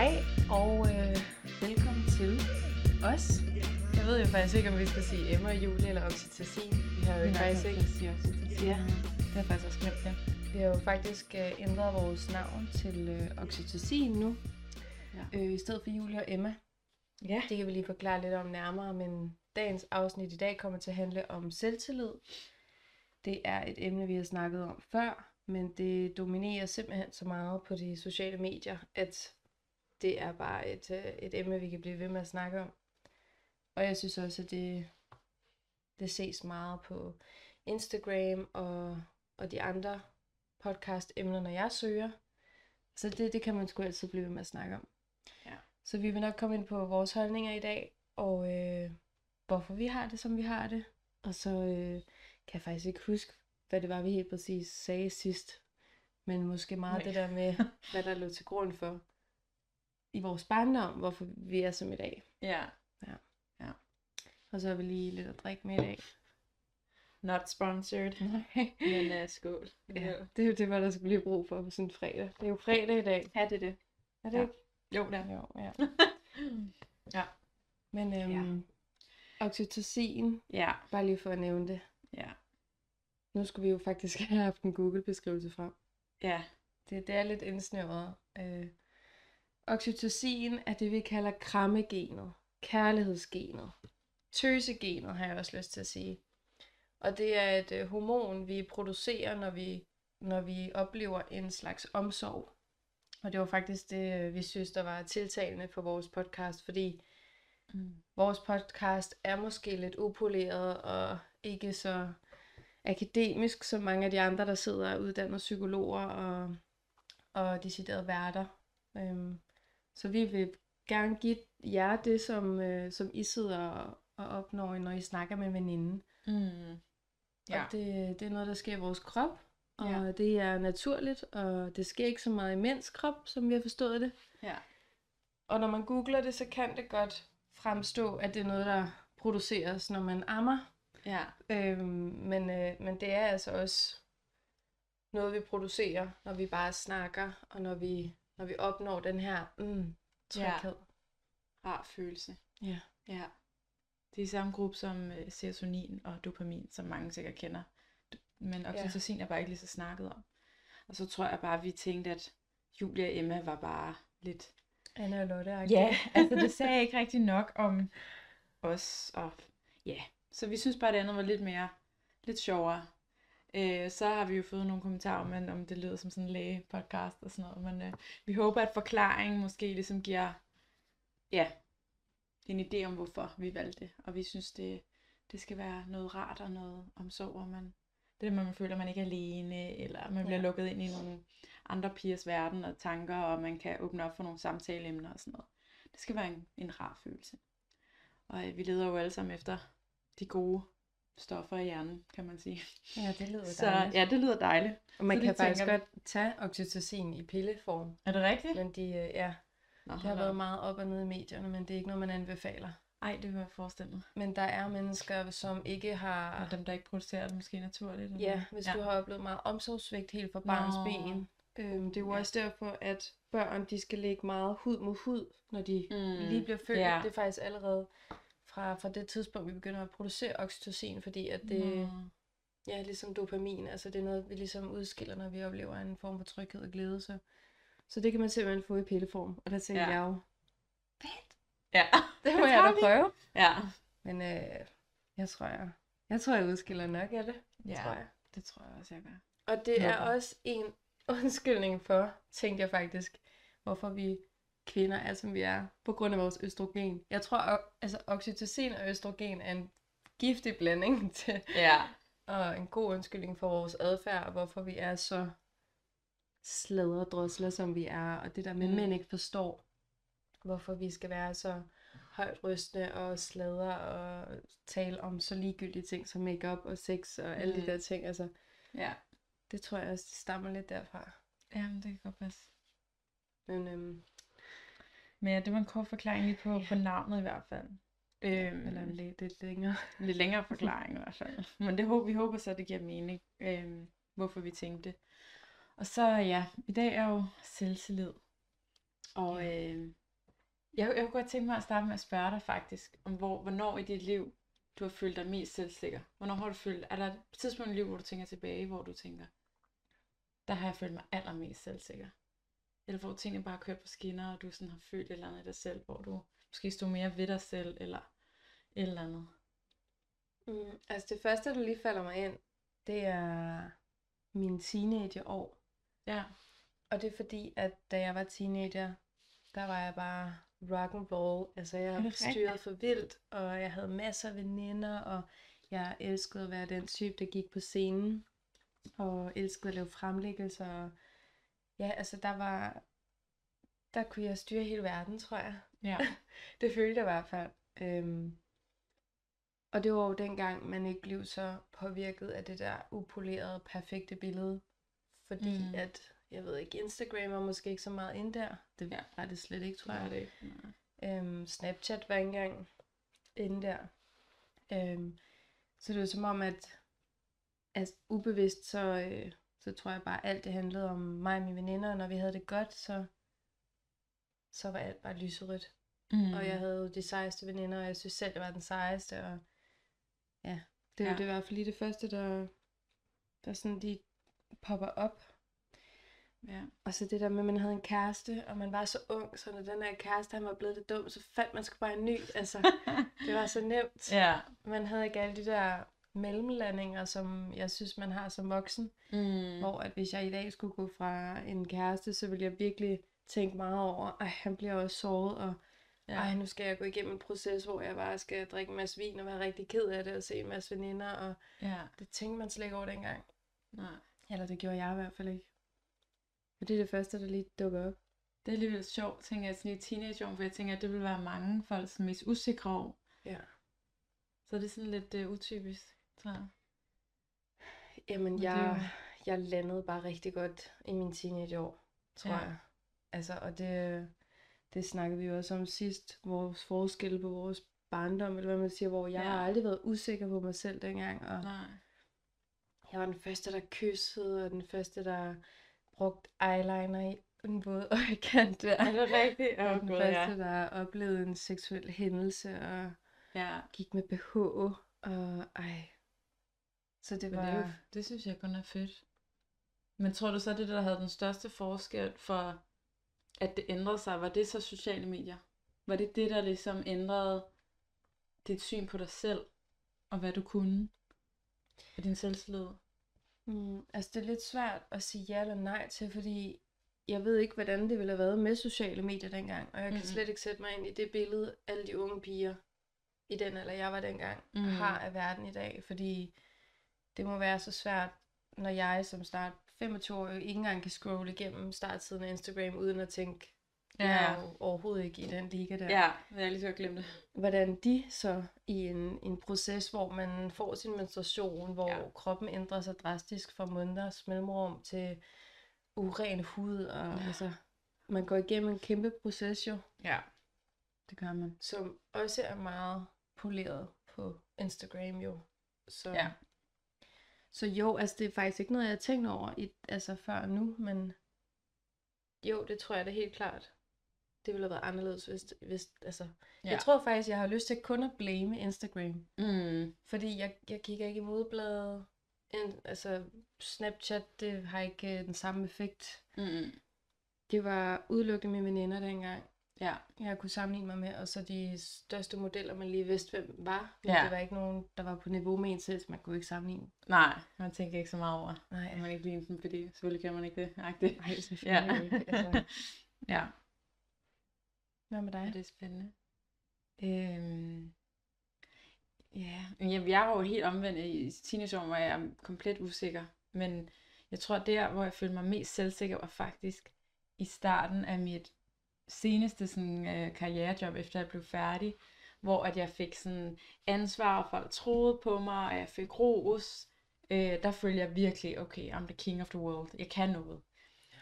Hej og øh, velkommen til os. Jeg ved jo faktisk ikke, om vi skal sige Emma, Julie eller oxytocin. Vi har jo Vi faktisk ikke... sige oxytocin. Ja. Det har jeg faktisk også glemt, ja. Vi har jo faktisk øh, ændret vores navn til øh, oxytocin nu. Ja. Øh, I stedet for Julie og Emma. Ja. Det kan vi lige forklare lidt om nærmere, men dagens afsnit i dag kommer til at handle om selvtillid. Det er et emne, vi har snakket om før, men det dominerer simpelthen så meget på de sociale medier, at det er bare et, øh, et emne, vi kan blive ved med at snakke om. Og jeg synes også, at det, det ses meget på Instagram og, og de andre podcast-emner, når jeg søger. Så det, det kan man sgu altid blive ved med at snakke om. Ja. Så vi vil nok komme ind på vores holdninger i dag, og øh, hvorfor vi har det, som vi har det. Og så øh, kan jeg faktisk ikke huske, hvad det var, vi helt præcis sagde sidst. Men måske meget Nej. det der med, hvad der lå til grund for i vores barndom, hvorfor vi er som i dag. Ja. Og så har vi lige lidt at drikke med i dag. Not sponsored. Nej. Men uh, skål. Ja, det er jo det, hvad der skulle blive brug for på sådan en fredag. Det er jo fredag i dag. Ja, det er det. Er det Ja. ikke? Jo, det er. Jo, ja. Ja. Men øhm, oxytocin, Ja. bare lige for at nævne det. Ja. Nu skulle vi jo faktisk have haft en Google-beskrivelse frem. Ja. Det, det er lidt indsnævret. Øh, oxytocin er det, vi kalder krammegenet, kærlighedsgenet, tøsegenet, har jeg også lyst til at sige. Og det er et øh, hormon, vi producerer, når vi, når vi oplever en slags omsorg. Og det var faktisk det, øh, vi synes, der var tiltalende for vores podcast, fordi Mm. vores podcast er måske lidt upoleret og ikke så akademisk som mange af de andre, der sidder og er uddannede psykologer og, og deciderede værter. Øhm, så vi vil gerne give jer det, som, øh, som I sidder og, og opnår, når I snakker med veninden. Mm. Ja. Og det, det er noget, der sker i vores krop, og Ja. det er naturligt, og det sker ikke så meget i mænds krop, som vi har forstået det. Ja. Og når man googler det, så kan det godt fremstå, at det er noget, der produceres, når man ammer. Ja. Øhm, men, øh, men det er altså også noget, vi producerer, når vi bare snakker, og når vi, når vi opnår den her mm, tryghed. Rar følelse. Ja. Ja. Det er i samme gruppe som øh, serotonin og dopamin, som mange sikkert kender. Men oxytocin er bare ikke lige så snakket om. Og så tror jeg bare, at vi tænkte, at Julia og Emma var bare lidt Anna og Lotte Ja, altså det sagde ikke rigtig nok om os. Og, ja, så vi synes bare, at det andet var lidt mere, lidt sjovere. Øh, så har vi jo fået nogle kommentarer om, at- om det lyder som sådan en læge-podcast og sådan noget. Men øh, vi håber, at forklaringen måske ligesom giver ja, en idé om, hvorfor vi valgte det. Og vi synes, det, det skal være noget rart og noget omsorg, og man, det er, man føler, at man ikke er alene, eller man bliver Ja. lukket ind i nogle andre pigers verden og tanker, og man kan åbne op for nogle samtaleemner og sådan noget. Det skal være en, en rar følelse. Og øh, vi leder jo alle sammen efter de gode stoffer i hjernen, kan man sige. Ja, det lyder Så dejligt. ja, det lyder dejligt. Og man så kan faktisk tænker godt tage oxytocin i pilleform. Er det rigtigt? Men de, øh, ja, Nå, det har været meget op og ned i medierne, men det er ikke noget, man anbefaler. Ej, det vil jeg forestille mig. Men der er mennesker, som ikke har... Og dem, der ikke producerer det måske naturligt. eller Ja, hvis ja. du har oplevet meget omsorgssvigt helt fra barns Nå. ben. Øhm, det er jo Ja. også derfor, at børn de skal ligge meget hud mod hud, når de mm. lige bliver født. ja. Det er faktisk allerede fra, fra det tidspunkt, vi begynder at producere oxytocin, fordi at det Nå. ja, ligesom dopamin, altså det er noget, vi ligesom udskiller, når vi oplever en form for tryghed og glæde. Så, så det kan man simpelthen få i pilleform. Og der tænker Ja. jeg jo, Ja, det må jeg da vi. prøve. ja. Men øh, jeg tror, jeg, jeg tror, jeg udskiller nok af det. ja. Tror jeg. det tror jeg også, jeg gør. Og det er Håber. også en undskyldning for, tænkte jeg faktisk, hvorfor vi kvinder er, som vi er, på grund af vores østrogen. Jeg tror, at altså, oxytocin og østrogen er en giftig blanding til, Ja. og en god undskyldning for vores adfærd, og hvorfor vi er så sladredrosler, som vi er, og det der med, Mm. mænd ikke forstår, hvorfor vi skal være så højt rystende og sladre og tale om så ligegyldige ting som makeup og sex og alle Mm. de der ting. Altså, Ja. det tror jeg også, det stammer lidt derfra. Jamen, det kan godt passe. Men øhm, Men ja, det var en kort forklaring lige på, på navnet i hvert fald. Øhm, eller en lidt, lidt længere. En lidt længere forklaring i hvert fald. Men det håber, vi håber så, at det giver mening, øhm, hvorfor vi tænkte. Og så ja, i dag er jo selvtillid. Og øh, jeg, jeg kunne godt tænke mig at starte med at spørge dig faktisk, om hvor, hvornår i dit liv, du har følt dig mest selvsikker. Hvornår har du følt, er der et tidspunkt i livet, hvor du tænker tilbage, hvor du tænker, der har jeg følt mig allermest selvsikker? Eller hvor tingene bare kørt på skinner, og du sådan har følt et eller andet i dig selv, hvor du måske stod mere ved dig selv, eller et eller andet. Mm, altså det første, der lige falder mig ind, det er mine teenageår. Ja. Og det er fordi, at da jeg var teenager, der var jeg bare rock and roll. Altså jeg styrede for vildt, og jeg havde masser af veninder, og jeg elskede at være den type, der gik på scenen, og elskede at lave fremlæggelser. Og ja, altså der var, der kunne jeg styre hele verden, tror jeg. Ja. Det følte jeg i hvert fald. Øhm, og det var jo dengang, man ikke blev så påvirket af det der upolerede, perfekte billede. Fordi Mm. at, jeg ved ikke, Instagram var måske ikke så meget ind der. Det Ja. var det slet ikke, tror jeg. det er ikke. Nej. Øhm, Snapchat var ikke engang inde der. Øhm, så det var som om, at, at ubevidst, så, øh, så tror jeg bare, alt det handlede om mig og mine veninder. Og når vi havde det godt, så, så var alt bare lyserødt. Mm. Og jeg havde de sejeste veninder, og jeg synes selv, jeg var den sejeste. Og ja, det, Ja. ja. det var i hvert fald lige det første, der, der sådan de popper op. Ja. Og så det der med, at man havde en kæreste, og man var så ung, så når den her kæreste, han var blevet lidt dum, så fandt man sgu bare en ny. Altså, det var så nemt. ja. Man havde ikke alle de der mellemlandinger, som jeg synes, man har som voksen. Mm. Hvor at hvis jeg i dag skulle gå fra en kæreste, så ville jeg virkelig tænke meget over, ej, han bliver også såret, og Ja. ej, nu skal jeg gå igennem en proces, hvor jeg bare skal drikke en masse vin og være rigtig ked af det, og se en masse veninder, og ja. det tænkte man slet ikke over dengang. Nej. Eller det gjorde jeg i hvert fald ikke. Og det er det første, der lige dukker op. Det er alligevel sjovt, tænker jeg, sådan i teenageår, for jeg tænker, at det vil være mange folks mest usikre år. Ja. Så det er sådan lidt uh, utypisk, jeg. Jamen, det jeg, jeg landede bare rigtig godt i mine teenageår, tror Ja. ja. jeg. Altså, og det, det snakkede vi jo også om sidst, vores forskel på vores barndom, eller hvad man siger, hvor jeg Ja. ja. har aldrig været usikker på mig selv dengang, og Nej. jeg var den første, der kyssede, og den første, der brugte eyeliner i den våde øjekant der. Er det rigtigt? Og den gud, første, ja. der oplevede en seksuel hændelse, og Ja. gik med BH, og ej. Så det Men var... det, er jo, det synes jeg kun er fedt. Men tror du så, det der havde den største forskel for, at det ændrede sig, var det så sociale medier? Var det det, der ligesom ændrede dit syn på dig selv, og hvad du kunne? Og din selvtillid? Mm, altså det er lidt svært at sige ja eller nej til, fordi jeg ved ikke, hvordan det ville have været med sociale medier dengang, og jeg kan Mhm. slet ikke sætte mig ind i det billede, alle de unge piger i den eller jeg var dengang, Mhm. har af verden i dag, fordi det må være så svært, når jeg som start 25-årig ikke engang kan scrolle igennem startsiden af Instagram, uden at tænke, ja. jeg er jo overhovedet ikke i den liga der. Ja, jeg har lige så glemt det. hvordan de så i en, en proces, hvor man får sin menstruation, hvor Ja. kroppen ændrer sig drastisk fra måneders mellemrum til uren hud, og ja. altså, man går igennem en kæmpe proces jo, Ja. det gør man, som også er meget poleret på Instagram jo. Så, Ja. Så jo, altså det er faktisk ikke noget, jeg har tænkt over i, altså før nu, men jo, det tror jeg da helt klart. Det ville have været anderledes, hvis, hvis altså, Ja. jeg tror faktisk, jeg har lyst til kun at blame Instagram. Mm. Fordi jeg, jeg kigger ikke i modebladet. En, altså, Snapchat, det har ikke øh, den samme effekt. Mm. Det var udelukkende mine veninder dengang, Ja. jeg kunne sammenligne mig med. Og så de største modeller, man lige vidste, hvem var. Men Ja. det var ikke nogen, der var på niveau med en selv, så man kunne ikke sammenligne. Nej, man tænker ikke så meget over, Nej, at man ikke ligner dem, fordi selvfølgelig kan man ikke det. Agtigt. nej selvfølgelig Ja. ikke. Altså, ja. hvad med dig? Ja, det er spændende. Øhm, ja, jeg, jeg var jo helt omvendt i teenageårene, hvor jeg er komplet usikker. Men jeg tror, der, hvor jeg følte mig mest selvsikker, var faktisk i starten af mit seneste sådan, øh, karrierejob, efter jeg blev færdig. Hvor at jeg fik sådan ansvar, og folk troede på mig, og jeg fik ros. Øh, der følte jeg virkelig, okay, I'm the king of the world. Jeg kan noget.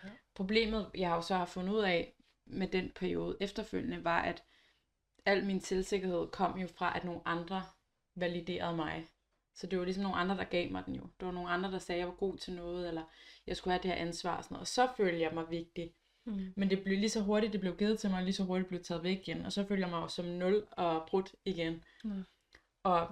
Ja. Problemet, jeg har jo så har fundet ud af med den periode efterfølgende, var, at al min selvsikkerhed kom jo fra, at nogle andre validerede mig. Så det var ligesom nogle andre, der gav mig den jo. Det var nogle andre, der sagde, at jeg var god til noget, eller jeg skulle have det her ansvar og sådan noget. Og så følte jeg mig vigtig. Mm. Men det blev lige så hurtigt, det blev givet til mig, og lige så hurtigt blev taget væk igen. Og så følger jeg mig som nul og brudt igen. Mm. Og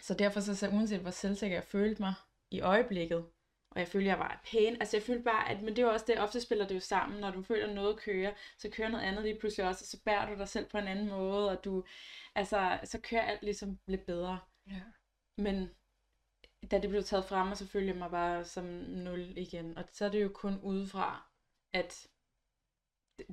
så derfor så, så uanset hvor selvsikker jeg følte mig i øjeblikket, og jeg følte, jeg var pæn. Altså jeg følte bare, at men det er også det, ofte spiller det jo sammen, når du føler noget kører, så kører noget andet lige pludselig også, og så bærer du dig selv på en anden måde, og du, altså, så kører alt ligesom lidt bedre. Ja. Men da det blev taget frem, og så følte jeg mig bare som nul igen. Og så er det jo kun udefra, at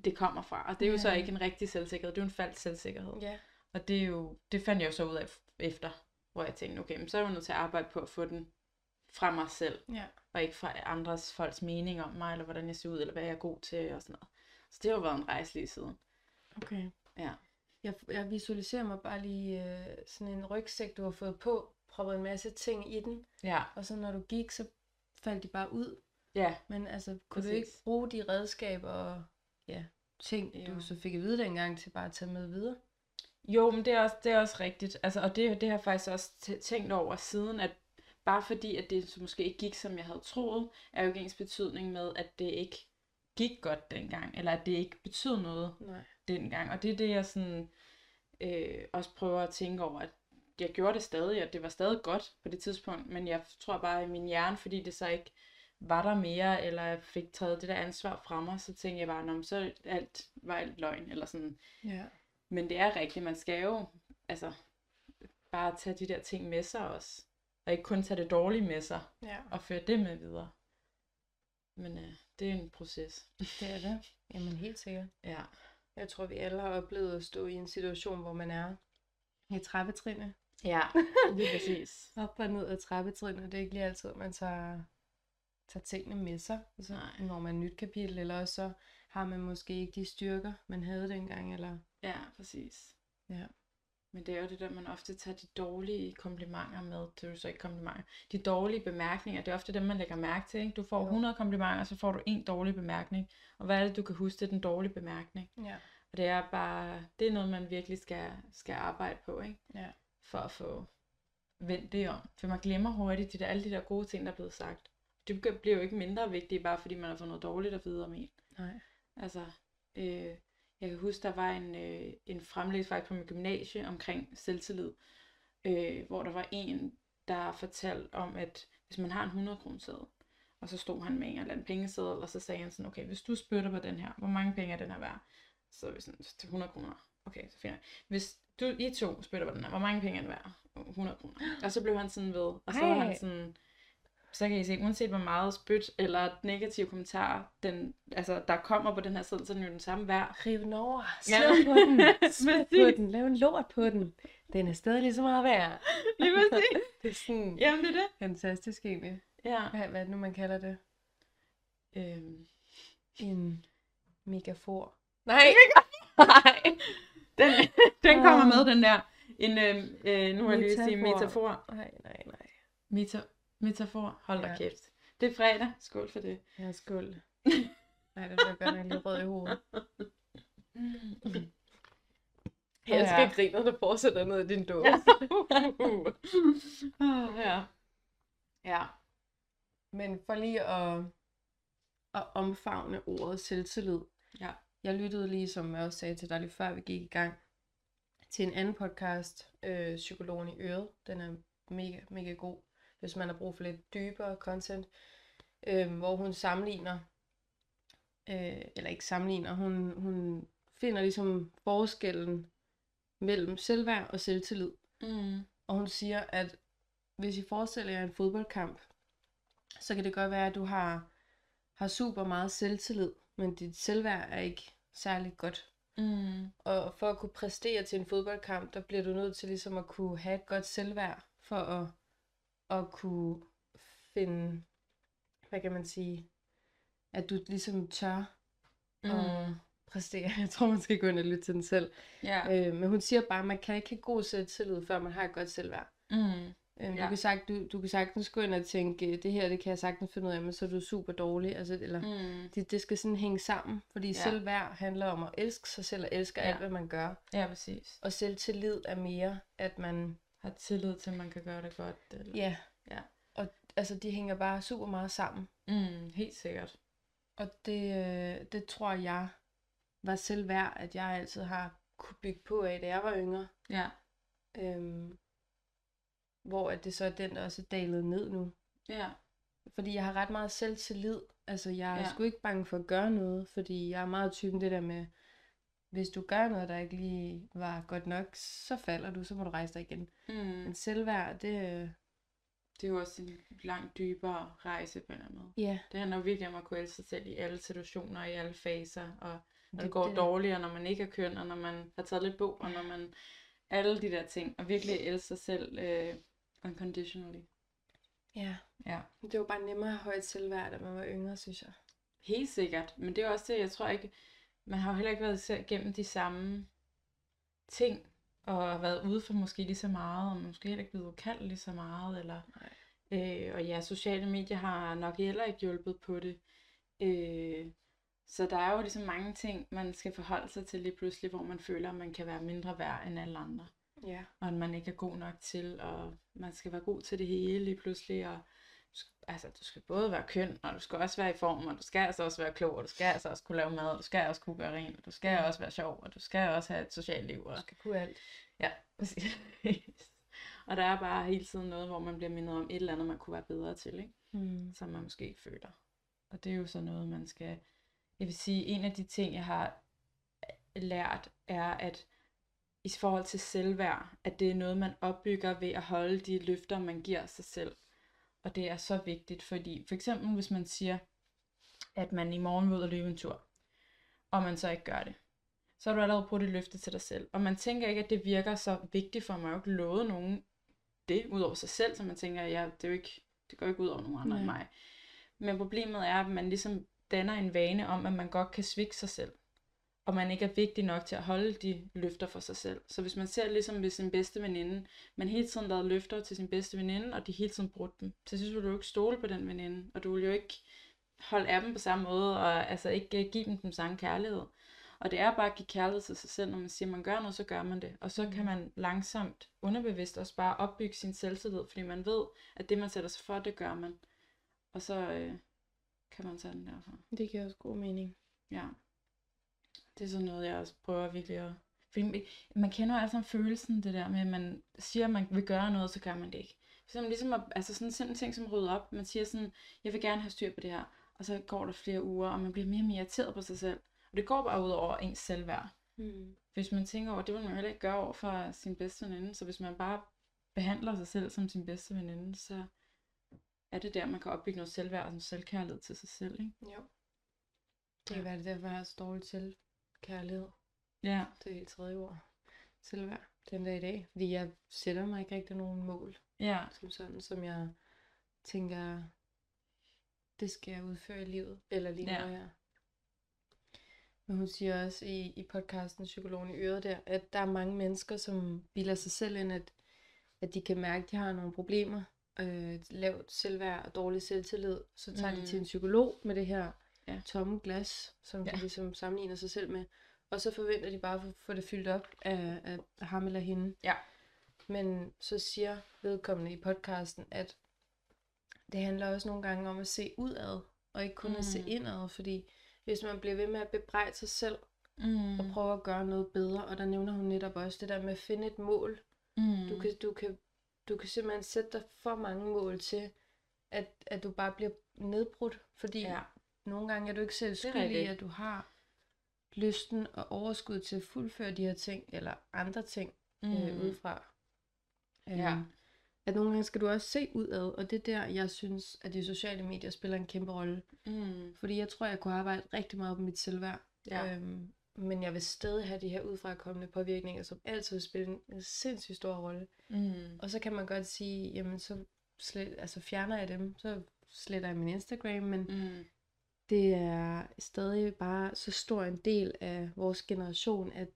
det- kommer fra. Og det er jo så Ja. ikke en rigtig selvsikkerhed, det er jo en falsk selvsikkerhed. Ja. Og det er jo, det fandt jeg jo så ud af efter, hvor jeg tænkte, okay, men så er jeg nødt til at arbejde på at få den fra mig selv, Ja. og ikke fra andres folks mening om mig, eller hvordan jeg ser ud, eller hvad jeg er god til, og sådan noget. Så det har jo været en rejse lige siden. Okay. Ja. Jeg, jeg visualiserer mig bare lige øh, sådan en rygsæk, du har fået på, proppet en masse ting i den, Ja, og så når du gik, så faldt de bare ud. ja, Men altså, kunne du Præcis. ikke bruge de redskaber og ja, ting, Jo. du så fik at vide dengang, til bare at tage med videre? Jo, men det er også, det er også rigtigt. Altså, og det, det har jeg faktisk også tæ- tænkt over siden, at bare fordi, at det så måske ikke gik, som jeg havde troet, er jo ikke ens betydning med, at det ikke gik godt dengang, eller at det ikke betød noget Nej. dengang. Og det er det, jeg sådan, øh, også prøver at tænke over, at jeg gjorde det stadig, og det var stadig godt på det tidspunkt, men jeg tror bare i min hjerne, fordi det så ikke var der mere, eller jeg fik taget det der ansvar fra mig, så tænkte jeg bare, "Nå, så alt var alt løgn, eller sådan, Ja. men det er rigtigt, man skal jo altså, bare tage de der ting med sig også. Og ikke kun tage det dårlige med sig Ja. og føre det med videre. Men øh, det er en proces. Det er det. Jamen helt sikkert. Ja. Jeg tror, vi alle har oplevet at stå i en situation, hvor man er i trappetrinene. Ja, lige præcis. Op og ned ad trappetrinene. Det er ikke lige altid, man tager, tager tingene med sig. Altså, Nej. når man nyt kapitel, eller så har man måske ikke de styrker, man havde dengang. Eller... Ja, præcis. Ja. Men det er jo det der, man ofte tager de dårlige komplimenter med. Det er jo så ikke komplimenter. De dårlige bemærkninger, det er ofte dem, man lægger mærke til. Ikke? Du får Jo. 100 komplimenter, så får du en dårlig bemærkning. Og hvad er det, du kan huske? Det er den dårlige bemærkning. Ja. Og det er bare, det er noget, man virkelig skal, skal arbejde på, ikke? Ja. For at få vendt det om. For man glemmer hurtigt de der, alle de der gode ting, der er blevet sagt. Det bliver jo ikke mindre vigtige, bare fordi man har fået noget dårligt at vide om en. Nej. Altså, øh, jeg kan huske, der var en, øh, en fremlæggelse faktisk på min gymnasie omkring selvtillid, øh, hvor der var en, der fortalte om, at hvis man har en 100 kroner og så stod han med en eller anden pengeseddel, og så sagde han sådan, okay, hvis du spytter på den her, hvor mange penge er den her værd? Så er vi sådan, til 100 kroner. Okay, så finder jeg. Hvis du, I to spytter på den her, hvor mange penge er den værd? 100 kroner. Og så blev han sådan ved, og så var Ej. han sådan, så kan I se, uanset hvor meget spyt eller negative kommentarer, den, altså, der kommer på den her side, så er den jo den samme værd. Riv den over. Slå Ja. på den. Smid på den. Lav en lort på den. Den er stadig lige så meget værd. Lige præcis. Det er sådan Jamen, det er det. fantastisk egentlig. Ja. Hvad, hvad er det nu, man kalder det? Øhm, En megafor. Nej. Nej. den, den kommer Ah. med, den der. En, øhm, øh, nu har jeg lige sige Metafor. metafor. Nej, nej, nej. Meta, metafor. Hold da Ja. kæft. Det er fredag. Skål for det. Er skuld. Nej, det bliver godt nok lidt rød i hovedet. Jeg skal Ja. grine, når du fortsætter ned i din dåse. Ah, ja. Ja. Men for lige at, at omfavne ordet selvtillid. Ja. Jeg lyttede lige, som jeg også sagde til dig lige før vi gik i gang, til en anden podcast, øh, Psykologen i Øret. Den er mega, mega god, hvis man har brug for lidt dybere content. Øh, hvor hun sammenligner, øh, eller ikke sammenligner, hun, hun finder ligesom forskellen mellem selvværd og selvtillid. Mm. Og hun siger, at hvis I forestiller jer en fodboldkamp, så kan det godt være, at du har, har super meget selvtillid, men dit selvværd er ikke særlig godt. Mm. Og for at kunne præstere til en fodboldkamp, der bliver du nødt til ligesom at kunne have et godt selvværd, for at, at kunne finde, hvad kan man sige, at du ligesom tør Mm. at præstere. Jeg tror, man skal gå ind og lytte til den selv. Ja. Øh, men hun siger bare, at man kan ikke have god selvtillid, før man har et godt selvværd. Mm. Øhm, Ja. du, kan sagt, du, du kan sagtens gå ind og tænke, det her, det kan jeg sagtens finde ud af, men så er du super dårlig. Altså, eller, Mm. det, det skal sådan hænge sammen, fordi Ja. selvværd handler om at elske sig selv og elske ja. alt, hvad man gør. Ja, præcis. Og selvtillid er mere, at man, Har tillid til, at man kan gøre det godt. Eller... ja, Ja. og altså, de hænger bare super meget sammen. Mm, helt sikkert. Og det, øh, det tror jeg var selv værd, at jeg altid har kunne bygge på af, da jeg var yngre. Ja. Øhm, hvor at det så er den, der også er dalet ned nu. Ja. Fordi jeg har ret meget selvtillid. Altså, jeg er Ja. sgu ikke bange for at gøre noget, fordi jeg er meget typen det der med, hvis du gør noget, der ikke lige var godt nok, så falder du, så må du rejse dig igen. Mm. Men selvværd, det... øh, Det er jo også en langt dybere rejse på en eller anden måde. Ja, Det handler virkelig om at kunne elske sig selv i alle situationer, i alle faser, og når det, Det- går det- dårligere, når man ikke er køn, og når man har taget lidt på, og når man... Alle de der ting, og virkelig elske sig selv øh, unconditionally. ja. Ja. Det var bare nemmere at have højt selvværd, da man var yngre, synes jeg. Helt sikkert, men det er også det, jeg tror ikke, man har jo heller ikke været igennem de samme ting, og været ude for måske lige så meget, og måske heller ikke blevet kaldt lige så meget, eller, øh, og ja, sociale medier har nok heller ikke hjulpet på det. Øh, så der er jo ligesom mange ting, man skal forholde sig til lige pludselig, hvor man føler, at man kan være mindre værd end alle andre, Ja. og at man ikke er god nok til, og man skal være god til det hele lige pludselig, og altså, du skal både være køn, og du skal også være i form, og du skal altså også være klog, og du skal altså også kunne lave mad, og du skal også kunne gøre rent, og du skal også være sjov, og du skal også have et socialt liv. Og... Du skal kunne alt. Ja, præcis. og der er bare hele tiden noget, hvor man bliver mindet om et eller andet, man kunne være bedre til, ikke? Mm. som man måske ikke føler. Og det er jo så noget, man skal... Jeg vil sige, en af de ting, jeg har lært, er, at i forhold til selvværd, at det er noget, man opbygger ved at holde de løfter, man giver sig selv. Og det er så vigtigt, fordi for eksempel hvis man siger, at man i morgen vil ud og løbe en tur, og man så ikke gør det, så har du allerede brugt et løfte til dig selv. Og man tænker ikke, at det virker så vigtigt, for man har jo ikke lovet nogen det, ud over sig selv, så man tænker, ja, det, er jo ikke, det går ikke ud over nogen andre end Nej. mig. Men problemet er, at man ligesom danner en vane om, at man godt kan svigte sig selv. Og man ikke er vigtig nok til at holde de løfter for sig selv. Så hvis man ser ligesom ved sin bedste veninde, man hele tiden lavede løfter til sin bedste veninde, og de hele tiden brudt dem, så synes du, du jo ikke stole på den veninde, og du vil jo ikke holde af dem på samme måde, og altså ikke øh, give dem den samme kærlighed. Og det er bare at give kærlighed til sig selv, når man siger, at man gør noget, så gør man det. Og så kan man langsomt, underbevidst også bare opbygge sin selvtillid, fordi man ved, at det man sætter sig for, det gør man. Og så øh, kan man tage den derfra. Det giver også god mening. Ja. Det er sådan noget, jeg også prøver virkelig at... Fordi man kender sammen følelsen, det der med, at man siger, at man vil gøre noget, så gør man det ikke. For eksempel ligesom at, altså sådan sådan en ting som rydde op. Man siger sådan, jeg vil gerne have styr på det her. Og så går der flere uger, og man bliver mere og mere irriteret på sig selv. Og det går bare ud over ens selvværd. Mm. Hvis man tænker over, det vil man jo heller ikke gøre over for sin bedste veninde. Så hvis man bare behandler sig selv som sin bedste veninde, så er det der, man kan opbygge noget selvværd og noget selvkærlighed til sig selv. Ikke? Jo. Det kan være det derfor, jeg har så dårligt til kærlighed. Ja. Det er tredje ord. Selvværd. Den dag i dag. Fordi jeg sætter mig ikke rigtig nogen mål. Ja. Som sådan, som jeg tænker, det skal jeg udføre i livet. Eller lige Ja. nu her. Men hun siger også i, i podcasten Psykologen i Øret der, at der er mange mennesker, som bilder sig selv ind, at, at de kan mærke, at de har nogle problemer. Øh, lavt selvværd og dårlig selvtillid. Så tager. Mm. de til en psykolog med det her Ja. tomme glas, som ja. De ligesom sammenligner sig selv med. Og så forventer de bare at få- få det fyldt op af, af ham eller hende. Ja. Men så siger vedkommende i podcasten, at det handler også nogle gange om at se udad, og ikke kun mm. at se Mm. indad, fordi hvis man bliver ved med at bebrejde sig selv, Mm. og prøve at gøre noget bedre, og der nævner hun netop også det der med at finde et mål. Mm. Du, kan, du, kan, du kan simpelthen sætte dig for mange mål til, at, at du bare bliver nedbrudt, fordi Ja. Nogle gange er du ikke selv skyldig i, at du har lysten og overskud til at fuldføre de her ting, eller andre ting mm. øh, udefra. Ja. Øhm, At nogle gange skal du også se udad, og det er der, jeg synes, at de sociale medier spiller en kæmpe rolle. Mm. Fordi jeg tror, jeg kunne arbejde rigtig meget på mit selvværd. Ja. Øhm, men jeg vil stadig have de her udefrakommende påvirkninger, som altid vil spille en- en sindssygt stor rolle. Mm. Og så kan man godt sige, jamen så slet, altså fjerner jeg dem, så sletter jeg min Instagram, men Mm. Det er stadig bare så stor en del af vores generation, at jeg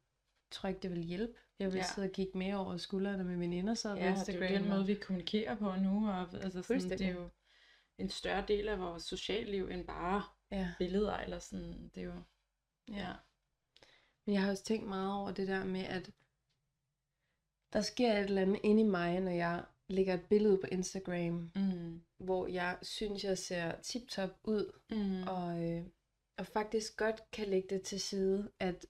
tror ikke, det vil hjælpe. Jeg vil Ja. sidde og kigge mere over skuldrene med veninder, så Ja, det er den måde, vi kommunikerer på nu, og altså sådan, det er jo en større del af vores socialliv, end bare Ja, billeder, eller sådan, det er jo, ja. Men jeg har også tænkt meget over det der med, at der sker et eller andet inde i mig, når jeg lægger et billede på Instagram, mm. hvor jeg synes, jeg ser tip-top ud, Mm. og øh, og faktisk godt kan lægge det til side, at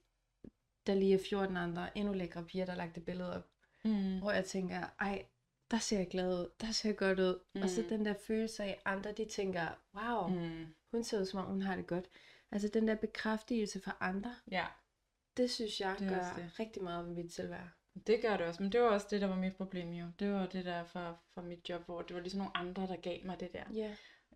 der lige er 14 andre endnu lækre piger, der har lagt det billede op. Mm. Hvor jeg tænker, ej, der ser jeg glad ud, der ser jeg godt ud. Mm. Og så Mm. den der følelse af, andre de tænker, wow, mm. Hun ser ud som om, hun har det godt. Altså den der bekræftelse fra andre, Ja, det synes jeg Det gør det. rigtig meget ved mit selvværd. Det gør det også. Men det var også det, der var mit problem jo. Det var det der fra, fra mit job, hvor det var ligesom nogle andre, der gav mig det der. Ja.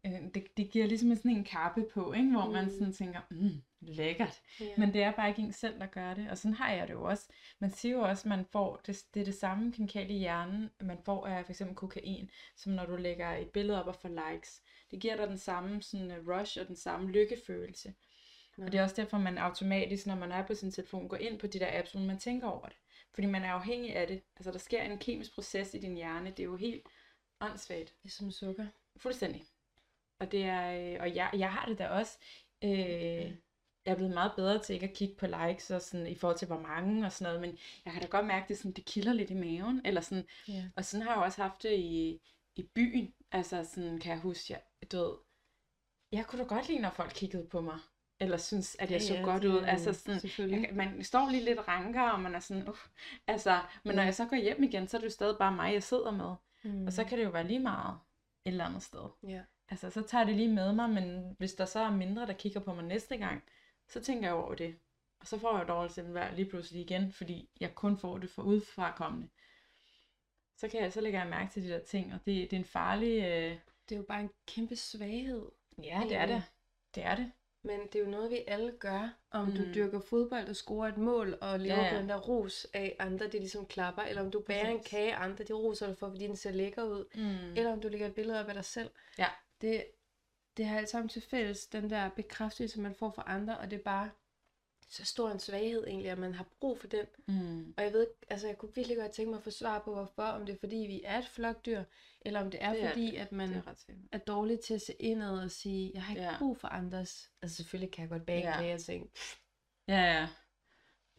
Øh, det, det giver ligesom sådan en kappe på, ikke? hvor man Mm. sådan tænker, mm, lækkert. ja. Men det er bare ikke en selv, der gør det. Og sådan har jeg det jo også. Man siger jo også, at man får, det, det er det samme kemikalie i hjernen, man får af for eksempel kokain, som når du lægger et billede op og får likes. Det giver dig den samme sådan, øh, rush og den samme lykkefølelse. Nå. Og det er også derfor, man automatisk, når man er på sin telefon, går ind på de der apps, uden man tænker over det. Fordi man er afhængig af det. Altså, der sker en kemisk proces i din hjerne. Det er jo helt åndssvagt. Det er som sukker. Fuldstændig. Og, det er, øh, og jeg, jeg har det da også. Øh, jeg er blevet meget bedre til ikke at kigge på likes og sådan, i forhold til hvor mange og sådan noget, men jeg kan da godt mærke, at det, sådan, det kilder lidt i maven. Eller sådan, Ja. og sådan har jeg også haft det i, i byen. Altså sådan kan jeg huske, jeg, du ved, jeg kunne da godt lide, når folk kiggede på mig. Eller synes, at jeg Ja, så ja, godt ud. Altså sådan, jeg, man står lige lidt ranker, og man er sådan, uh, altså, men når Ja. jeg så går hjem igen, så er det jo stadig bare mig, jeg sidder med. Mm. Og så kan det jo være lige meget et eller andet sted. Ja. Altså, så tager det lige med mig, men hvis der så er mindre, der kigger på mig næste gang, så tænker jeg over det. Og så får jeg jo dårligt selvværd lige pludselig igen, fordi jeg kun får det for udefrakommende. Så, kan jeg, så lægger jeg mærke til de der ting, og det, det er en farlig... Øh... Det er jo bare en kæmpe svaghed. Ja, det er det. Det er det. Men det er jo noget, vi alle gør. Om mm. du dyrker fodbold og scorer et mål og lever Ja, på den der ros af andre, det ligesom klapper. Eller om du bærer en Præcis. kage, andre de roser dig for, fordi den ser lækker ud. Mm. Eller om du lægger et billede op af dig selv. Ja. Det, det har alt sammen til fælles, den der bekræftelse, man får fra andre, og det er bare så stor en svaghed egentlig, at man har brug for den. Mm. Og jeg ved, altså jeg kunne virkelig godt tænke mig at få svar på, hvorfor, om det er fordi, vi er et flokdyr, eller om det er Det er fordi, det. at man Det er er dårlig til at se indad og sige, jeg har ikke Ja. brug for andres. Altså selvfølgelig kan jeg godt bage Ja. og tænke, Ja, ja.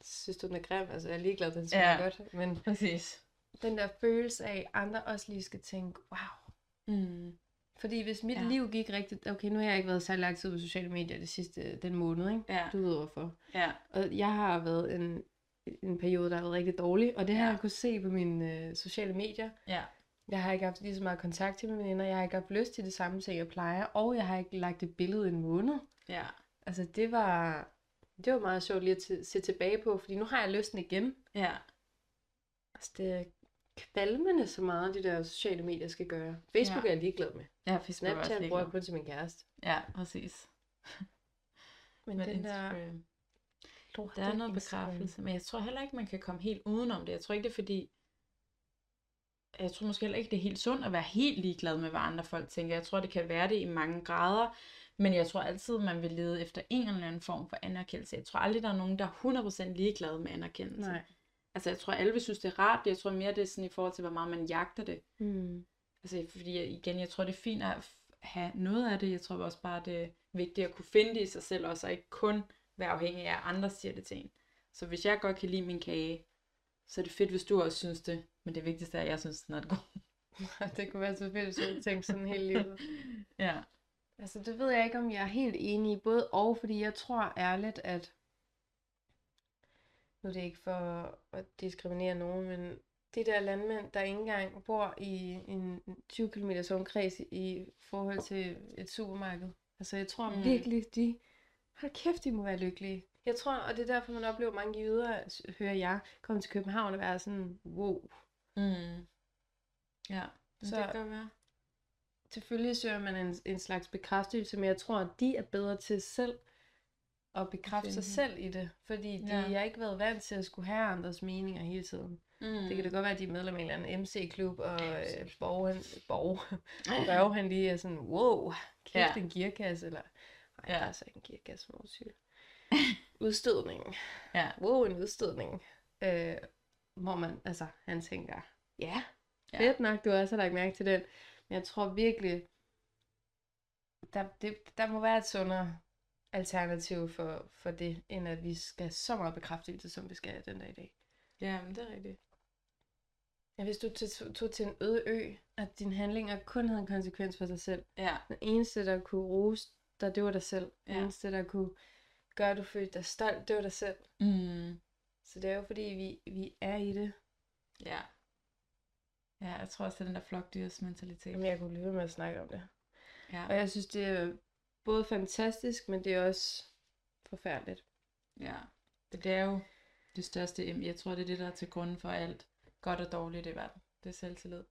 synes du den er grim? Altså jeg er ligeglad, den smager ja. godt. Men Præcis. den der følelse af, at andre også lige skal tænke, wow. Mm. Fordi hvis mit Ja. liv gik rigtigt, okay, nu har jeg ikke været så lang tid på sociale medier det sidste, den måned, ikke? Ja. Du ved hvorfor. Ja. Og jeg har været en, en periode, der har været rigtig dårlig, og det har Ja. jeg kunnet se på mine øh, sociale medier. Ja. Jeg har ikke haft lige så meget kontakt til mine venner, jeg har ikke haft lyst til det samme ting, jeg plejer, og jeg har ikke lagt et billede en måned. Ja. Altså det var, det var meget sjovt lige at se tilbage på, fordi nu har jeg lysten igen. Ja. Altså det kvalmende så meget, de der sociale medier skal gøre. Facebook Ja. er jeg ligeglad med. Ja, også Snapchat ligeglad. bruger jeg kun til min kæreste. Ja, præcis. Men, Men den der Instagram. lorte Der er noget Instagram. bekræftelse, men jeg tror heller ikke, man kan komme helt udenom det. Jeg tror ikke, det er fordi... Jeg tror måske heller ikke, det er helt sundt at være helt ligeglad med, hvad andre folk tænker. Jeg tror, det kan være det i mange grader, men jeg tror altid, man vil lede efter en eller anden form for anerkendelse. Jeg tror aldrig, der er nogen, der er 100% ligeglade med anerkendelse. Nej. Altså, jeg tror, alle vil synes, det er rart. Jeg tror mere, det er sådan i forhold til, hvor meget man jagter det. Mm. Altså, fordi jeg- igen, jeg tror, det er fint at have noget af det. Jeg tror også bare, det er vigtigt at kunne finde det i sig selv også, og ikke kun være afhængig af, at andre siger det til en. Så hvis jeg godt kan lide min kage, så er det fedt, hvis du også synes det. Men det vigtigste er, at jeg synes, den er god. det kunne være så fedt, hvis jeg tænkte sådan hele livet. ja. Altså, det ved jeg ikke, om jeg er helt enig i. Både og, fordi jeg tror ærligt, at... Nu er det ikke for at diskriminere nogen, men de der landmænd, der ikke engang bor i en 20 km omkreds i forhold til et supermarked. Altså, jeg tror Mm. virkelig, de... Hold kæft, de må være lykkelige. Jeg tror, og det er derfor, man oplever mange jyder, hører jeg, komme til København og være sådan, wow. Mm. Ja, så... Det kan være. Selvfølgelig søger man en, en slags bekræftelse, men jeg tror, at de er bedre til selv at bekræfte sig selv i det. Fordi de Ja. har ikke været vant til at skulle have andres meninger hele tiden. Mm. Det kan da godt være, at de er medlem af en eller anden MC-klub, og øh. Borg, han, Borg, han lige er sådan, wow, kæft Ja. en gearkasse, eller nej, Ja. der er så ikke en gearkasse motorcykel. Udstødning. Ja. Wow, en udstødning. Øh, hvor man, altså, han tænker, ja, Ja. fedt nok, du også har lagt mærke til den. Men jeg tror virkelig, der, det, der må være et sundere alternativ for, for det, end at vi skal så meget bekræftelse, som vi skal den dag i dag. Ja, men det er rigtigt. Ja, hvis du tog, tog til en øde ø, at dine handlinger kun havde en konsekvens for dig selv. Ja. Den eneste, der kunne rose dig, det var dig selv. Ja. eneste, der kunne gøre, at du følte dig stolt, det var dig selv. Mm. Så det er jo fordi, vi, vi er i det. Ja. Ja, jeg tror også, det er den der flokdyrs mentalitet. Jamen, jeg kunne blive ved med at snakke om det. Ja. Og jeg synes, det er både fantastisk, men det er også forfærdeligt. Ja, det er jo det største. Jeg tror, det er det, der er til grunden for alt godt og dårligt i verden. Det er selvtillid.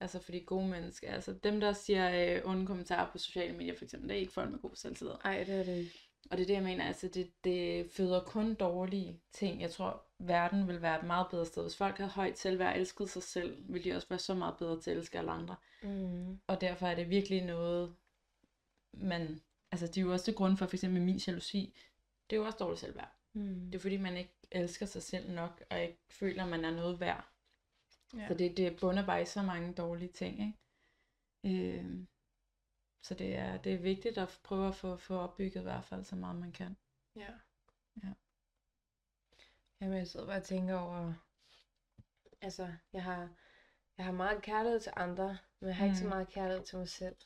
Altså fordi gode mennesker, altså dem, der siger øh, onde kommentarer på sociale medier for eksempel, det er ikke folk med god selvtillid. Nej, det er det ikke. Og det er det, jeg mener, altså det, det føder kun dårlige ting. Jeg tror, verden vil være et meget bedre sted. Hvis folk havde højt selvværd og elskede sig selv, ville de også være så meget bedre til at elske alle andre. Mm. Og derfor er det virkelig noget, man... Altså, det er jo også til grund for, for eksempel min jalousi. Det er jo også dårligt selvværd. Mm. Det er fordi, man ikke elsker sig selv nok, og ikke føler, man er noget værd. Ja. Så det, det bunder bare i så mange dårlige ting, ikke? Øh, så det er, det er vigtigt at prøve at få, få opbygget i hvert fald så meget man kan. Ja. Ja. Jamen, jeg sidder bare og tænker over... Altså, jeg har, jeg har meget kærlighed til andre, men jeg har mm. ikke så Mm. meget kærlighed til mig selv.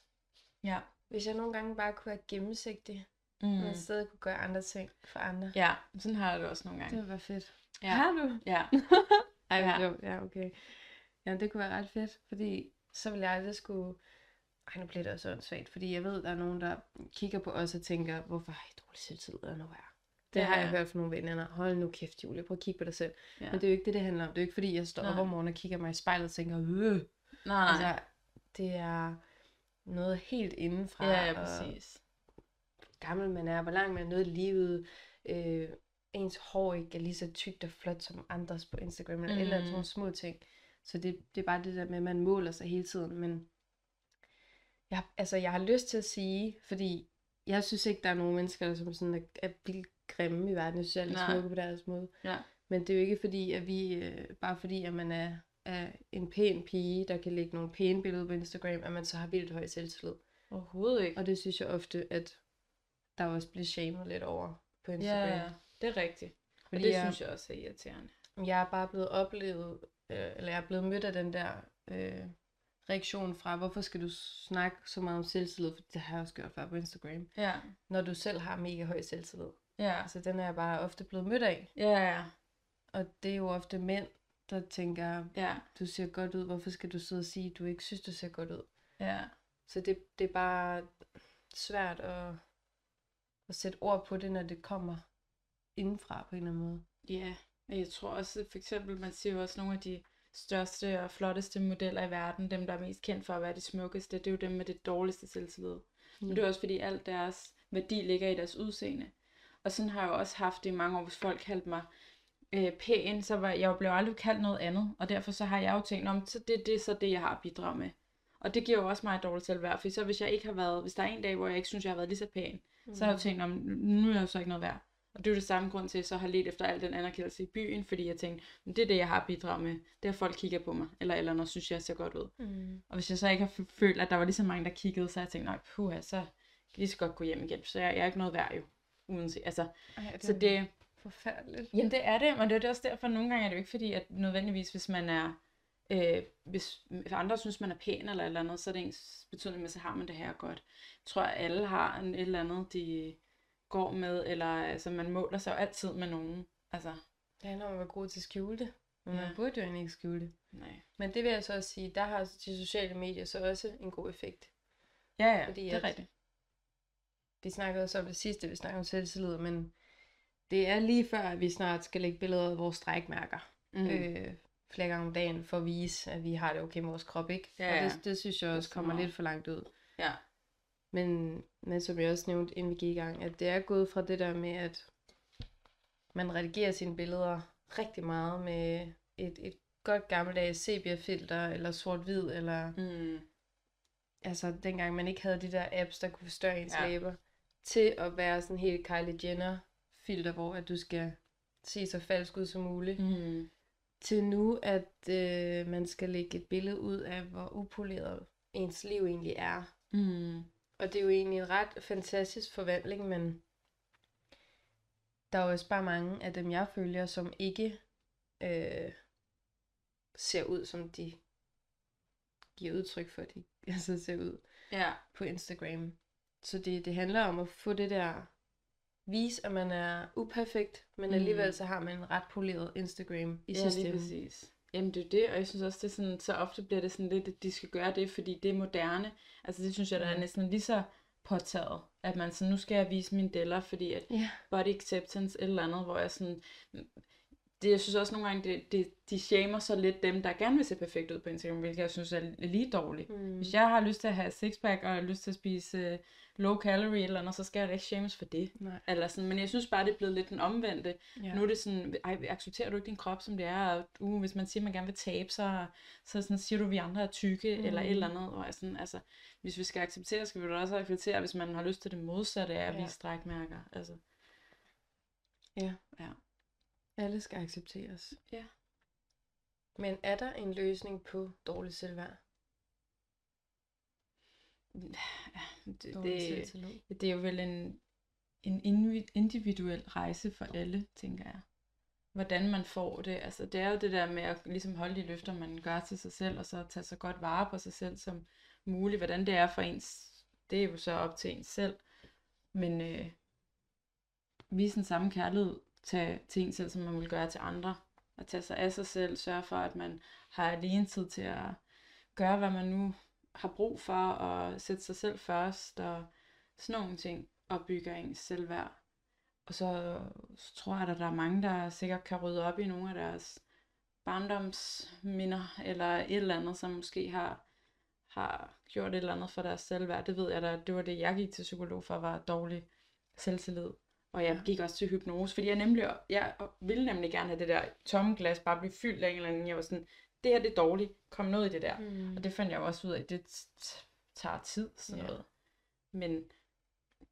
Ja. Hvis jeg nogle gange bare kunne være gennemsigtig, Mm. men stadig kunne gøre andre ting for andre, Ja, sådan har jeg det også nogle det gange. ville være fedt. Ja. Har du? Ja. Ej, Ja. ja. Jo, ja, okay. Ja, det kunne være ret fedt, fordi så ville jeg aldrig skulle... Ej, nu bliver det også åndssvagt, fordi jeg ved, der er nogen, der kigger på os og tænker, hvorfor har I dårlig selvtillid eller noget værd? Det Ja, har jeg hørt fra nogle venner. Hold nu kæft, Julie, prøv at kigge på dig selv. Ja. Men det er jo ikke det, det handler om. Det er jo ikke, fordi jeg står op Nej. om morgenen og kigger mig i spejlet og tænker, øh. Nej, nej. Altså, det er noget helt indenfra. ja, ja, præcis. gammel man er, hvor langt man er nået i livet. Øh, ens hår ikke er lige så tykt og flot som andres på Instagram, eller, mm. eller sådan Mm. nogle små ting. Så det, det er bare det der med, at man måler sig hele tiden. Men jeg, altså, jeg har lyst til at sige, fordi jeg synes ikke, der er nogen mennesker, der som sådan er, er vildt grimme i verden. Jeg synes, alle er smukke på deres måde. Ja. Men det er jo ikke fordi, at vi, øh, bare fordi, at man er, er en pæn pige, der kan lægge nogle pæne billeder på Instagram, at man så har vildt høj selvtillid. Overhovedet ikke. Og det synes jeg ofte, at der også bliver shamed lidt over på Instagram. Ja, det er rigtigt. Og Fordi det jeg, synes jeg også er irriterende. jeg er bare blevet oplevet, øh, eller jeg er blevet mødt af den der øh, reaktion fra, hvorfor skal du snakke så meget om selvtillid, for det har jeg også gjort før på Instagram, Ja, når du selv har mega høj selvtillid. ja, Altså den er jeg bare ofte blevet mødt af. ja, ja, Og det er jo ofte mænd, der tænker, ja, du ser godt ud, hvorfor skal du sidde og sige, at du ikke synes, du ser godt ud? ja. Så det, det er bare svært at, at sætte ord på det, når det kommer indenfra på en eller anden måde. Ja, og jeg tror også, for eksempel, man siger jo også nogle af de største og flotteste modeller i verden, dem der er mest kendt for at være de smukkeste, det er jo dem med det dårligste selvtillid. Mm. Men det er også fordi alt deres værdi ligger i deres udseende. Og sådan har jeg jo også haft det i mange år, hvis folk kaldte mig øh, pæn, så var jeg blev aldrig kaldt noget andet, og derfor så har jeg jo tænkt, om så det, det er så det, jeg har at bidrage med. Og det giver jo også mig et dårligt selvværd, for så hvis jeg ikke har været, hvis der er en dag, hvor jeg ikke synes, jeg har været lige så pæn, mm. så har jeg jo tænkt, om nu er jeg jo så ikke noget værd. Og det er jo det samme grund til, at jeg så har let efter al den anerkendelse i byen, fordi jeg tænkte, "Men det er det, jeg har at bidrage med. Det er, folk kigger på mig, eller eller noget synes, jeg ser godt ud. Mm. Og hvis jeg så ikke har følt, at der var lige så mange, der kiggede, så har jeg tænkt, nej, puha, så kan lige så godt gå hjem igen. Så jeg, jeg er ikke noget værd jo. Uanset, altså, Ej, det så det, forfærdeligt. jamen det er det, men det er også derfor, at nogle gange er det jo ikke fordi, at nødvendigvis, hvis man er, øh, hvis hvis andre synes, man er pæn eller et eller andet, så er det ens betydning med, så har man det her godt. Jeg tror, at alle har en, et eller andet, de går med, eller altså, man måler sig jo altid med nogen. Altså, Det handler om at være god til at skjule det. Men Ja. man burde jo egentlig ikke skjule det. nej. Men det vil jeg så også sige, der har de sociale medier så også en god effekt. Ja, ja, Fordi det er at- rigtigt. Vi snakkede også om det sidste, vi snakkede om selvtillid, men det er lige før, at vi snart skal lægge billeder af vores strækmærker. Mm. Øh, flere gange om dagen, for at vise, at vi har det okay med vores krop, ikke? Ja, Og ja. det, det synes jeg også så kommer meget. lidt for langt ud. Ja. Men, men som jeg også nævnte, inden vi gik i gang, at det er gået fra det der med, at man redigerer sine billeder rigtig meget med et, et godt gammeldags sepia-filter, eller sort-hvid, eller Mm. altså dengang man ikke havde de der apps, der kunne forstørre ens Ja. læber, til at være sådan helt Kylie Jenner-filter, hvor at du skal se så falsk ud som muligt. Mm. til nu, at øh, man skal lægge et billede ud af, hvor upoleret ens liv egentlig er. Mm. Og det er jo egentlig en ret fantastisk forvandling, men der er jo også bare mange af dem, jeg følger, som ikke øh, ser ud, som de giver udtryk for, at de altså ser ud Ja. på Instagram. så det, det handler om at få det der, vise, at man er uperfekt, men Mm. alligevel så har man en ret poleret Instagram i ja, lige ende. præcis. Jamen det er det, og jeg synes også, det er sådan, så ofte bliver det sådan lidt, at de skal gøre det, fordi det er moderne. Altså det synes jeg, der er Mm. næsten lige så påtaget, at man sådan, nu skal jeg vise mine deller, fordi at Ja. body acceptance eller andet, hvor jeg sådan, det, jeg synes også nogle gange, det, det, de shamer så lidt dem, der gerne vil se perfekt ud på Instagram, hvilket jeg synes er lige dårligt. Mm. Hvis jeg har lyst til at have sixpack, og har lyst til at spise uh, low calorie eller andet, så skal jeg da ikke shames for det. Nej. Eller sådan, men jeg synes bare, det er blevet lidt den omvendte. Ja. Nu er det sådan, ej, accepterer du ikke din krop, som det er? Og uh, hvis man siger, at man gerne vil tabe sig, så sådan, siger du, at vi andre er tykke, mm. eller et eller andet. Og sådan, altså, hvis vi skal acceptere, skal vi da også acceptere, hvis man har lyst til det modsatte af at Ja. vise strækmærker. Altså, Ja. Ja. Alle skal accepteres. Ja. Men er der en løsning på dårligt selvværd? det, Dårlig det, det er jo vel en, en individuel rejse for alle, tænker jeg. Hvordan man får det. Altså, det er jo det der med at ligesom holde de løfter, man gør til sig selv, og så tage så godt vare på sig selv som muligt. Hvordan det er for ens, det er jo så op til ens selv. Men øh, vise den samme kærlighed tage til en selv, som man vil gøre til andre. At tage sig af sig selv, sørge for, at man har alene tid til at gøre, hvad man nu har brug for, og sætte sig selv først, og sådan nogle ting, og bygger ens selvværd. Og så, så tror jeg, at der er mange, der sikkert kan rydde op i nogle af deres barndomsminder, eller et eller andet, som måske har, har gjort et eller andet for deres selvværd. Det ved jeg da, det var det, jeg gik til psykolog for, var dårlig selvtillid. Og jeg gik også til hypnose, fordi jeg nemlig, jeg ville nemlig gerne have det der tomme glas bare blive fyldt af en eller anden. Jeg var sådan, det her det er dårligt, kom noget i det der. Mm. Og det fandt jeg også ud af, det tager tid, sådan noget. Men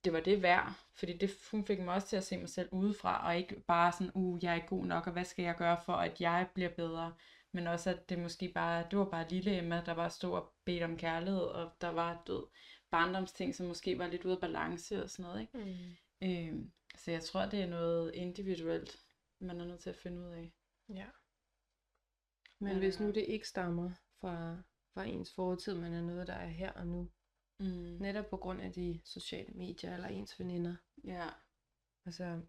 det var det værd, fordi det, hun fik mig også til at se mig selv udefra, og ikke bare sådan, uh, jeg er ikke god nok, og hvad skal jeg gøre for, at jeg bliver bedre? Men også, at det måske bare, det var bare lille Emma, der bare stod og bedte om kærlighed, og der var død barndomsting, som måske var lidt ude af balance og sådan noget, ikke? Mm. Øhm, så jeg tror, det er noget individuelt, man er nødt til at finde ud af. Ja. Men Ja, hvis nu det ikke stammer fra, fra ens fortid, men er noget, der er her og nu, Mm. netop på grund af de sociale medier eller ens veninder, Ja. altså,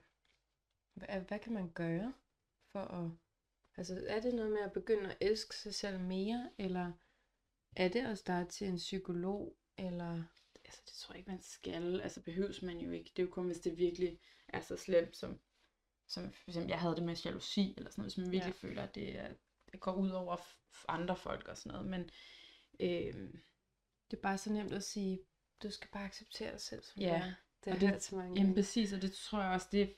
hvad, hvad kan man gøre for at, altså er det noget med at begynde at elske sig selv mere, eller er det at starte til en psykolog, eller, altså det tror jeg ikke, man skal. Altså behøves man jo ikke. Det er jo kun, hvis det virkelig er så slemt, som, som for eksempel, jeg havde det med jalousi, eller sådan noget, hvis man virkelig ja. føler, at det, er, det går ud over andre folk og sådan noget. Men øhm, det er bare så nemt at sige, du skal bare acceptere dig selv, som Ja, du er. Det har jeg så mange jamen præcis, og det tror jeg også, det, er-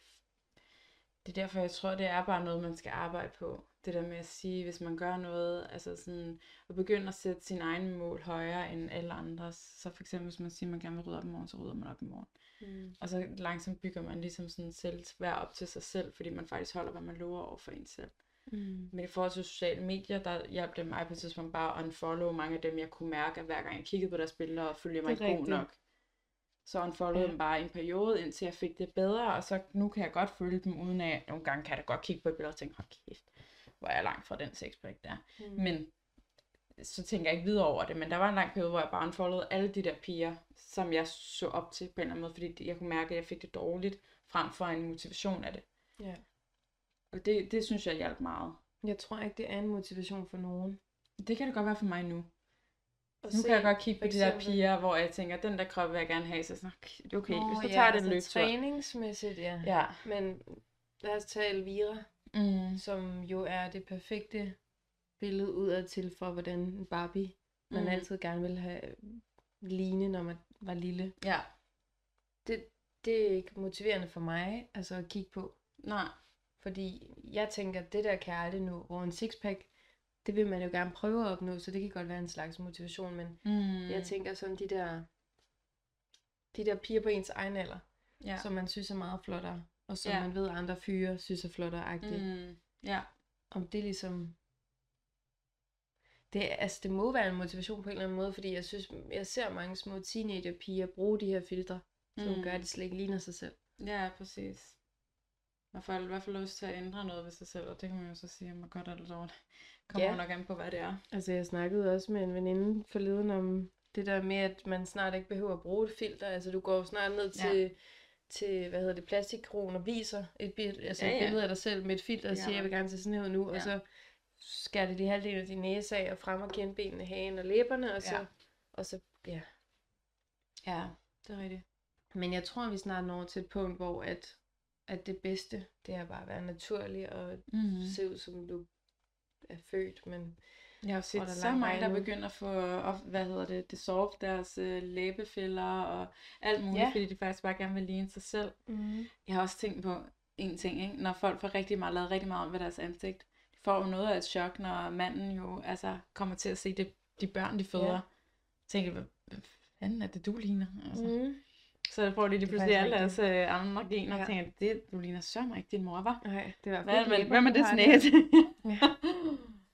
det er derfor, jeg tror, det er bare noget, man skal arbejde på. Det der med at sige, hvis man gør noget, altså sådan, at begynde at sætte sin egen mål højere end alle andres. Så for eksempel, hvis man siger, at man gerne vil rydde op i morgen, så rydder man op i morgen. Mm. Og så langsomt bygger man ligesom sådan selvværd op til sig selv, fordi man faktisk holder, hvad man lover over for en selv. Mm. Men i forhold til sociale medier, der hjalp det mig på et tidspunkt bare at unfollow mange af dem, jeg kunne mærke, at hver gang jeg kiggede på deres billeder og følte mig ikke god nok. Så unfollowede Ja. dem bare en periode, indtil jeg fik det bedre, og så nu kan jeg godt følge dem, uden at nogle gange kan jeg da godt kigge på et billede og tænke, hold kæft, hvor er jeg langt fra den sexpack der. Mm. Men så tænker jeg ikke videre over det, men der var en lang periode, hvor jeg bare unfollowede alle de der piger, som jeg så op til på en eller anden måde, fordi jeg kunne mærke, at jeg fik det dårligt, frem for en motivation af det. Ja. Og det, det synes jeg hjalp meget. Jeg tror ikke, det er en motivation for nogen. Det kan det godt være for mig nu. At Nu se kan jeg godt kigge på de der piger, hvor jeg tænker, den der krop vil jeg gerne have, så sådan, okay, Nå, hvis så ja, tager jeg altså den løbetur. Træningsmæssigt, ja. Ja. Men lad os tage Elvira, Mm. som jo er det perfekte billede udad til for, hvordan en Barbie, man Mm. altid gerne vil have ligne, når man var lille. Ja. Det, det er ikke motiverende for mig, altså at kigge på. Nej. Fordi jeg tænker, det der kan jeg aldrig nå, hvor en sixpack, det vil man jo gerne prøve at opnå, så det kan godt være en slags motivation, men Mm. jeg tænker sådan de der, de der piger på ens egen alder, ja. som man synes er meget flottere, og som Ja. man ved, andre fyre synes er flottere-agtigt. Mm. Mm. Ja. Om det ligesom... Det, altså, det må være en motivation på en eller anden måde, fordi jeg synes, jeg ser mange små teenagerpiger bruge de her filtre, som Mm. gør, at de slet ikke ligner sig selv. Ja, præcis. Man får i hvert fald lyst til at ændre noget ved sig selv, og det kan man jo så sige, om man godt eller dårligt. Kommer Ja. nok an på, hvad det er. Altså, jeg snakkede også med en veninde forleden om det der med, at man snart ikke behøver at bruge et filter. Altså, du går snart ned Ja. Til, hvad hedder det, plastikkron og viser et, billede, altså Ja, et ja. billede af dig selv med et filter og Ja. siger, jeg vil gerne se sådan her nu, og Ja. så skærer det de halvdelen af din næse af og fremmer kindbenene, hagen og læberne, og så, Ja. og så, ja. Ja, det er rigtigt. Men jeg tror, vi snart når til et punkt, hvor at, at det bedste, det er bare at være naturlig og Mm. se ud, som du er født, men Jeg har set er så mange, der begynder at få, hvad hedder det, dissolve deres øh, læbefiller og alt muligt, Ja. fordi de faktisk bare gerne vil ligne sig selv. mm. Jeg har også tænkt på en ting, ikke? når folk får rigtig meget, lavet rigtig meget om ved deres ansigt. De får jo noget af et chok, når manden jo altså, kommer til at se det, de børn, de føder. Ja. Tænker, hvad, hvad fanden er det, du ligner? Altså. Mm. Så får de lige Det er pludselig alle deres øh, andre gener Ja. og tænker, det, du ligner så ikke din mor, var. Nej, det var Hvad, men, hvad med det snæt? Ja.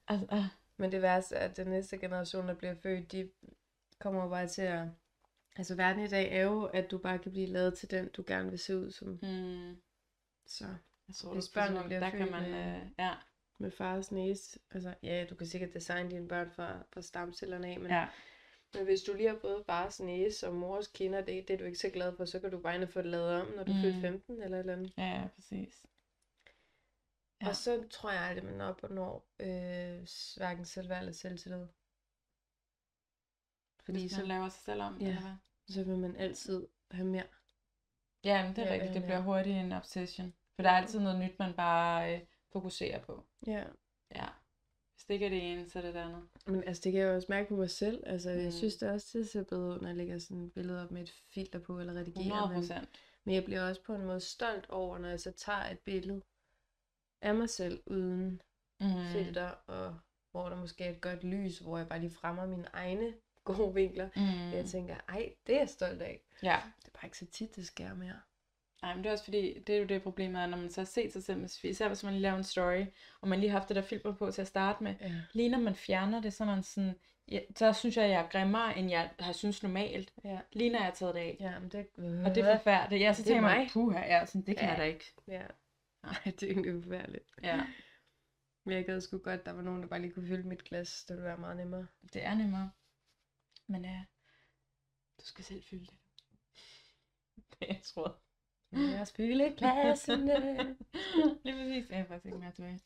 altså. Men det værste er, at den næste generation, der bliver født, de kommer bare til at... Altså verden i dag er jo, at du bare kan blive lavet til den, du gerne vil se ud som. hmm. Så Jeg tror, Hvis børnene bliver der kan født man, med- øh, ja, med fars næse, altså ja, du kan sikkert designe dine børn fra, fra stamcellerne af, men, ja, men hvis du lige har både fars næse og mors kinder, det, det er du ikke så glad for, så kan du bare ind og få det lavet om, når du er Mm. 15 eller et eller andet. ja, ja, præcis. Ja. Og så tror jeg aldrig, man op og når øh, hverken selvværd eller selvtillid. Fordi Hvis så, man laver sig selv om, Ja. eller hvad? så vil man altid have mere. Ja, men det er Ja, rigtigt. Det bliver hurtigt en obsession. For der er altid noget nyt, man bare øh, fokuserer på. Ja. Ja. Hvis det ikke er det ene, så er det det andet. Men altså, det kan jeg jo også mærke på mig selv. Altså, mm. Jeg synes det også, det ser bedre ud, når jeg lægger sådan et billede op med et filter på, eller redigerer. 100 Men, procent. men jeg bliver også på en måde stolt over, når jeg så tager et billede af mig selv uden Mm. filter, og hvor der måske er et godt lys, hvor jeg bare lige fremmer mine egne gode vinkler. Mm. Jeg tænker, ej, det er jeg stolt af. Ja. Det er bare ikke så tit, det sker mere. Nej, men det er også fordi, det er jo det problemet, er, når man så har set sig selv, især hvis man lige laver en story, og man lige har haft det der filter på til at starte med, Ja. lige når man fjerner det, så man sådan, ja, så synes jeg, jeg er grimmere, end jeg har synes normalt, Ja. lige når jeg har taget det af. Ja, men det... Og det er forfærdeligt. Ja, så Det er tænker man, puha, ja, sådan, det kan Ja. jeg da ikke. Ja. Nej, det er egentlig forfærdeligt. Ja, Men jeg gad sgu godt, der var nogen, der bare lige kunne fylde mit glas. Det ville være meget nemmere. det er nemmere. Men ja, du skal selv fylde det. Det jeg tror. Jeg har spillet glassene. Lige præcis. Jeg er faktisk ikke mere tilbage.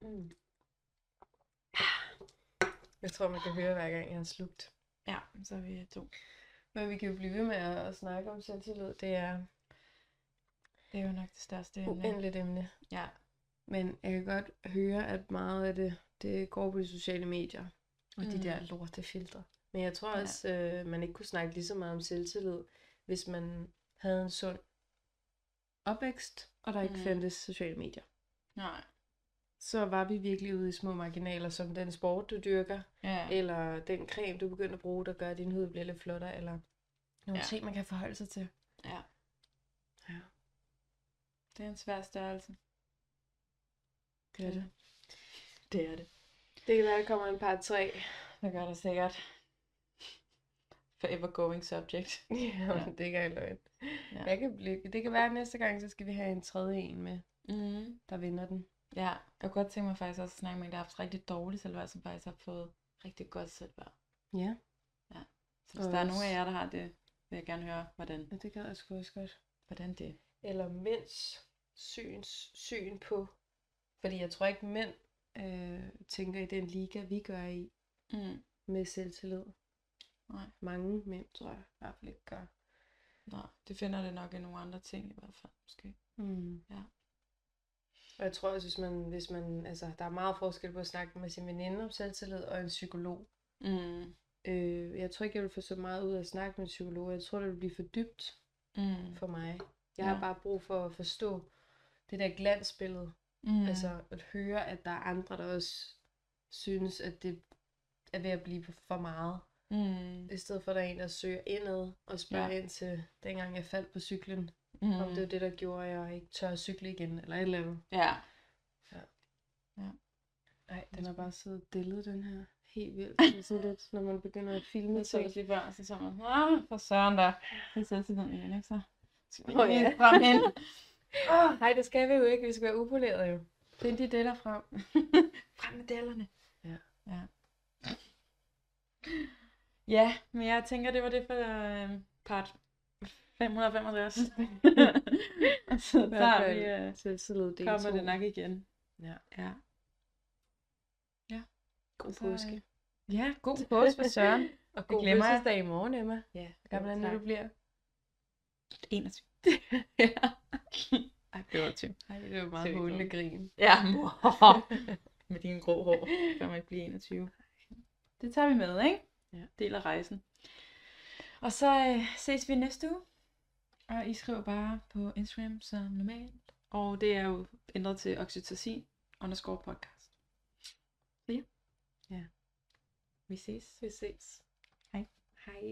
Mm. Jeg tror, man kan høre, hver gang jeg har slugt. Ja, så er vi to. Men vi kan jo blive ved med at, at snakke om selvtillid. Det er Det er jo nok det største emne. uendeligt emne. Ja. Men jeg kan godt høre, at meget af det, det går på de sociale medier. Og de Mm. der lortefiltre. Men jeg tror Ja. også, øh, man ikke kunne snakke lige så meget om selvtillid, hvis man havde en sund opvækst, og der ikke Mm. fandtes sociale medier. Nej. Så var vi virkelig ude i små marginaler, som den sport, du dyrker, Ja. eller den creme, du begynder at bruge, der gør, at din hud bliver lidt flottere, eller nogle Ja. ting, man kan forholde sig til. Ja, Det er en svær størrelse. det er det. Det er det. Det kan være, der kommer en par tre. Det gør det sikkert. Forever going subject. ja, men det kan jeg løgn. Ja. Jeg kan blive, det kan være, at næste gang, så skal vi have en tredje en med, Mm. der vinder den. Ja, jeg kunne godt tænke mig faktisk også at snakke med en, der har haft rigtig dårligt selvværd, som faktisk har fået rigtig godt selvværd. Ja, Så hvis Og der er nogen af jer, der har det, vil jeg gerne høre, hvordan, ja det gad jeg sgu også godt. hvordan det Eller mænds syns, syn på. Fordi jeg tror ikke, mænd øh, tænker i den liga, vi gør i mm. med selvtillid. Nej. Mange mænd, tror jeg, i hvert fald ikke gør. Nej, det finder det nok i nogle andre ting i hvert fald, måske. Mm. Ja. Og jeg tror også, hvis man, hvis man, altså, der er meget forskel på at snakke med sin veninde om selvtillid og en psykolog. Mm. Øh, jeg tror ikke, jeg vil få så meget ud af at snakke med en psykolog. Jeg tror, det vil blive for dybt Mm. for mig. Jeg Ja. har bare brug for at forstå det der glansbillede. Mm. Altså at høre, at der er andre, der også synes, at det er ved at blive for meget. mm. I stedet for, at der er en, der søger indad og spørger Ja. ja. ind til, dengang jeg faldt på cyklen. Mm. Om det var det, der gjorde, at jeg ikke tør at cykle igen, eller et eller andet. Ja. Nej, den har bare siddet dillet, den her. Helt vildt. Det er sådan lidt, når man begynder at filme Jeg så ting. det lige før, så så man, ah, for søren der. Det er igen, ikke så? Åh, ja. Frem hen. Oh, nej, det skal vi jo ikke. Vi skal være upolerede jo. Find de deller frem. frem med dellerne. Ja. Ja. Ja, men jeg tænker, det var det for øh, part 565. og så tager vi, øh, selvtillid del kommer det nok igen. Ja. Ja. God Så, øh, påske. Ja, god påske for Søren. Og god glemmer fødselsdag i morgen, Emma. Ja, Hvor gammel er du bliver? 21. ja. Ej, det var 20. Ej, det Ser meget vi hålende på. grin. Ja, mor. med dine grå hår, kan man ikke blive 21. Det tager vi med, ikke? Ja. Del af rejsen. Og så øh, ses vi næste uge. Og I skriver bare på Instagram som normalt. Og det er jo ændret til oxytocin underscore podcast. Så ja. Ja. Vi ses. Vi ses. Hej. Hej.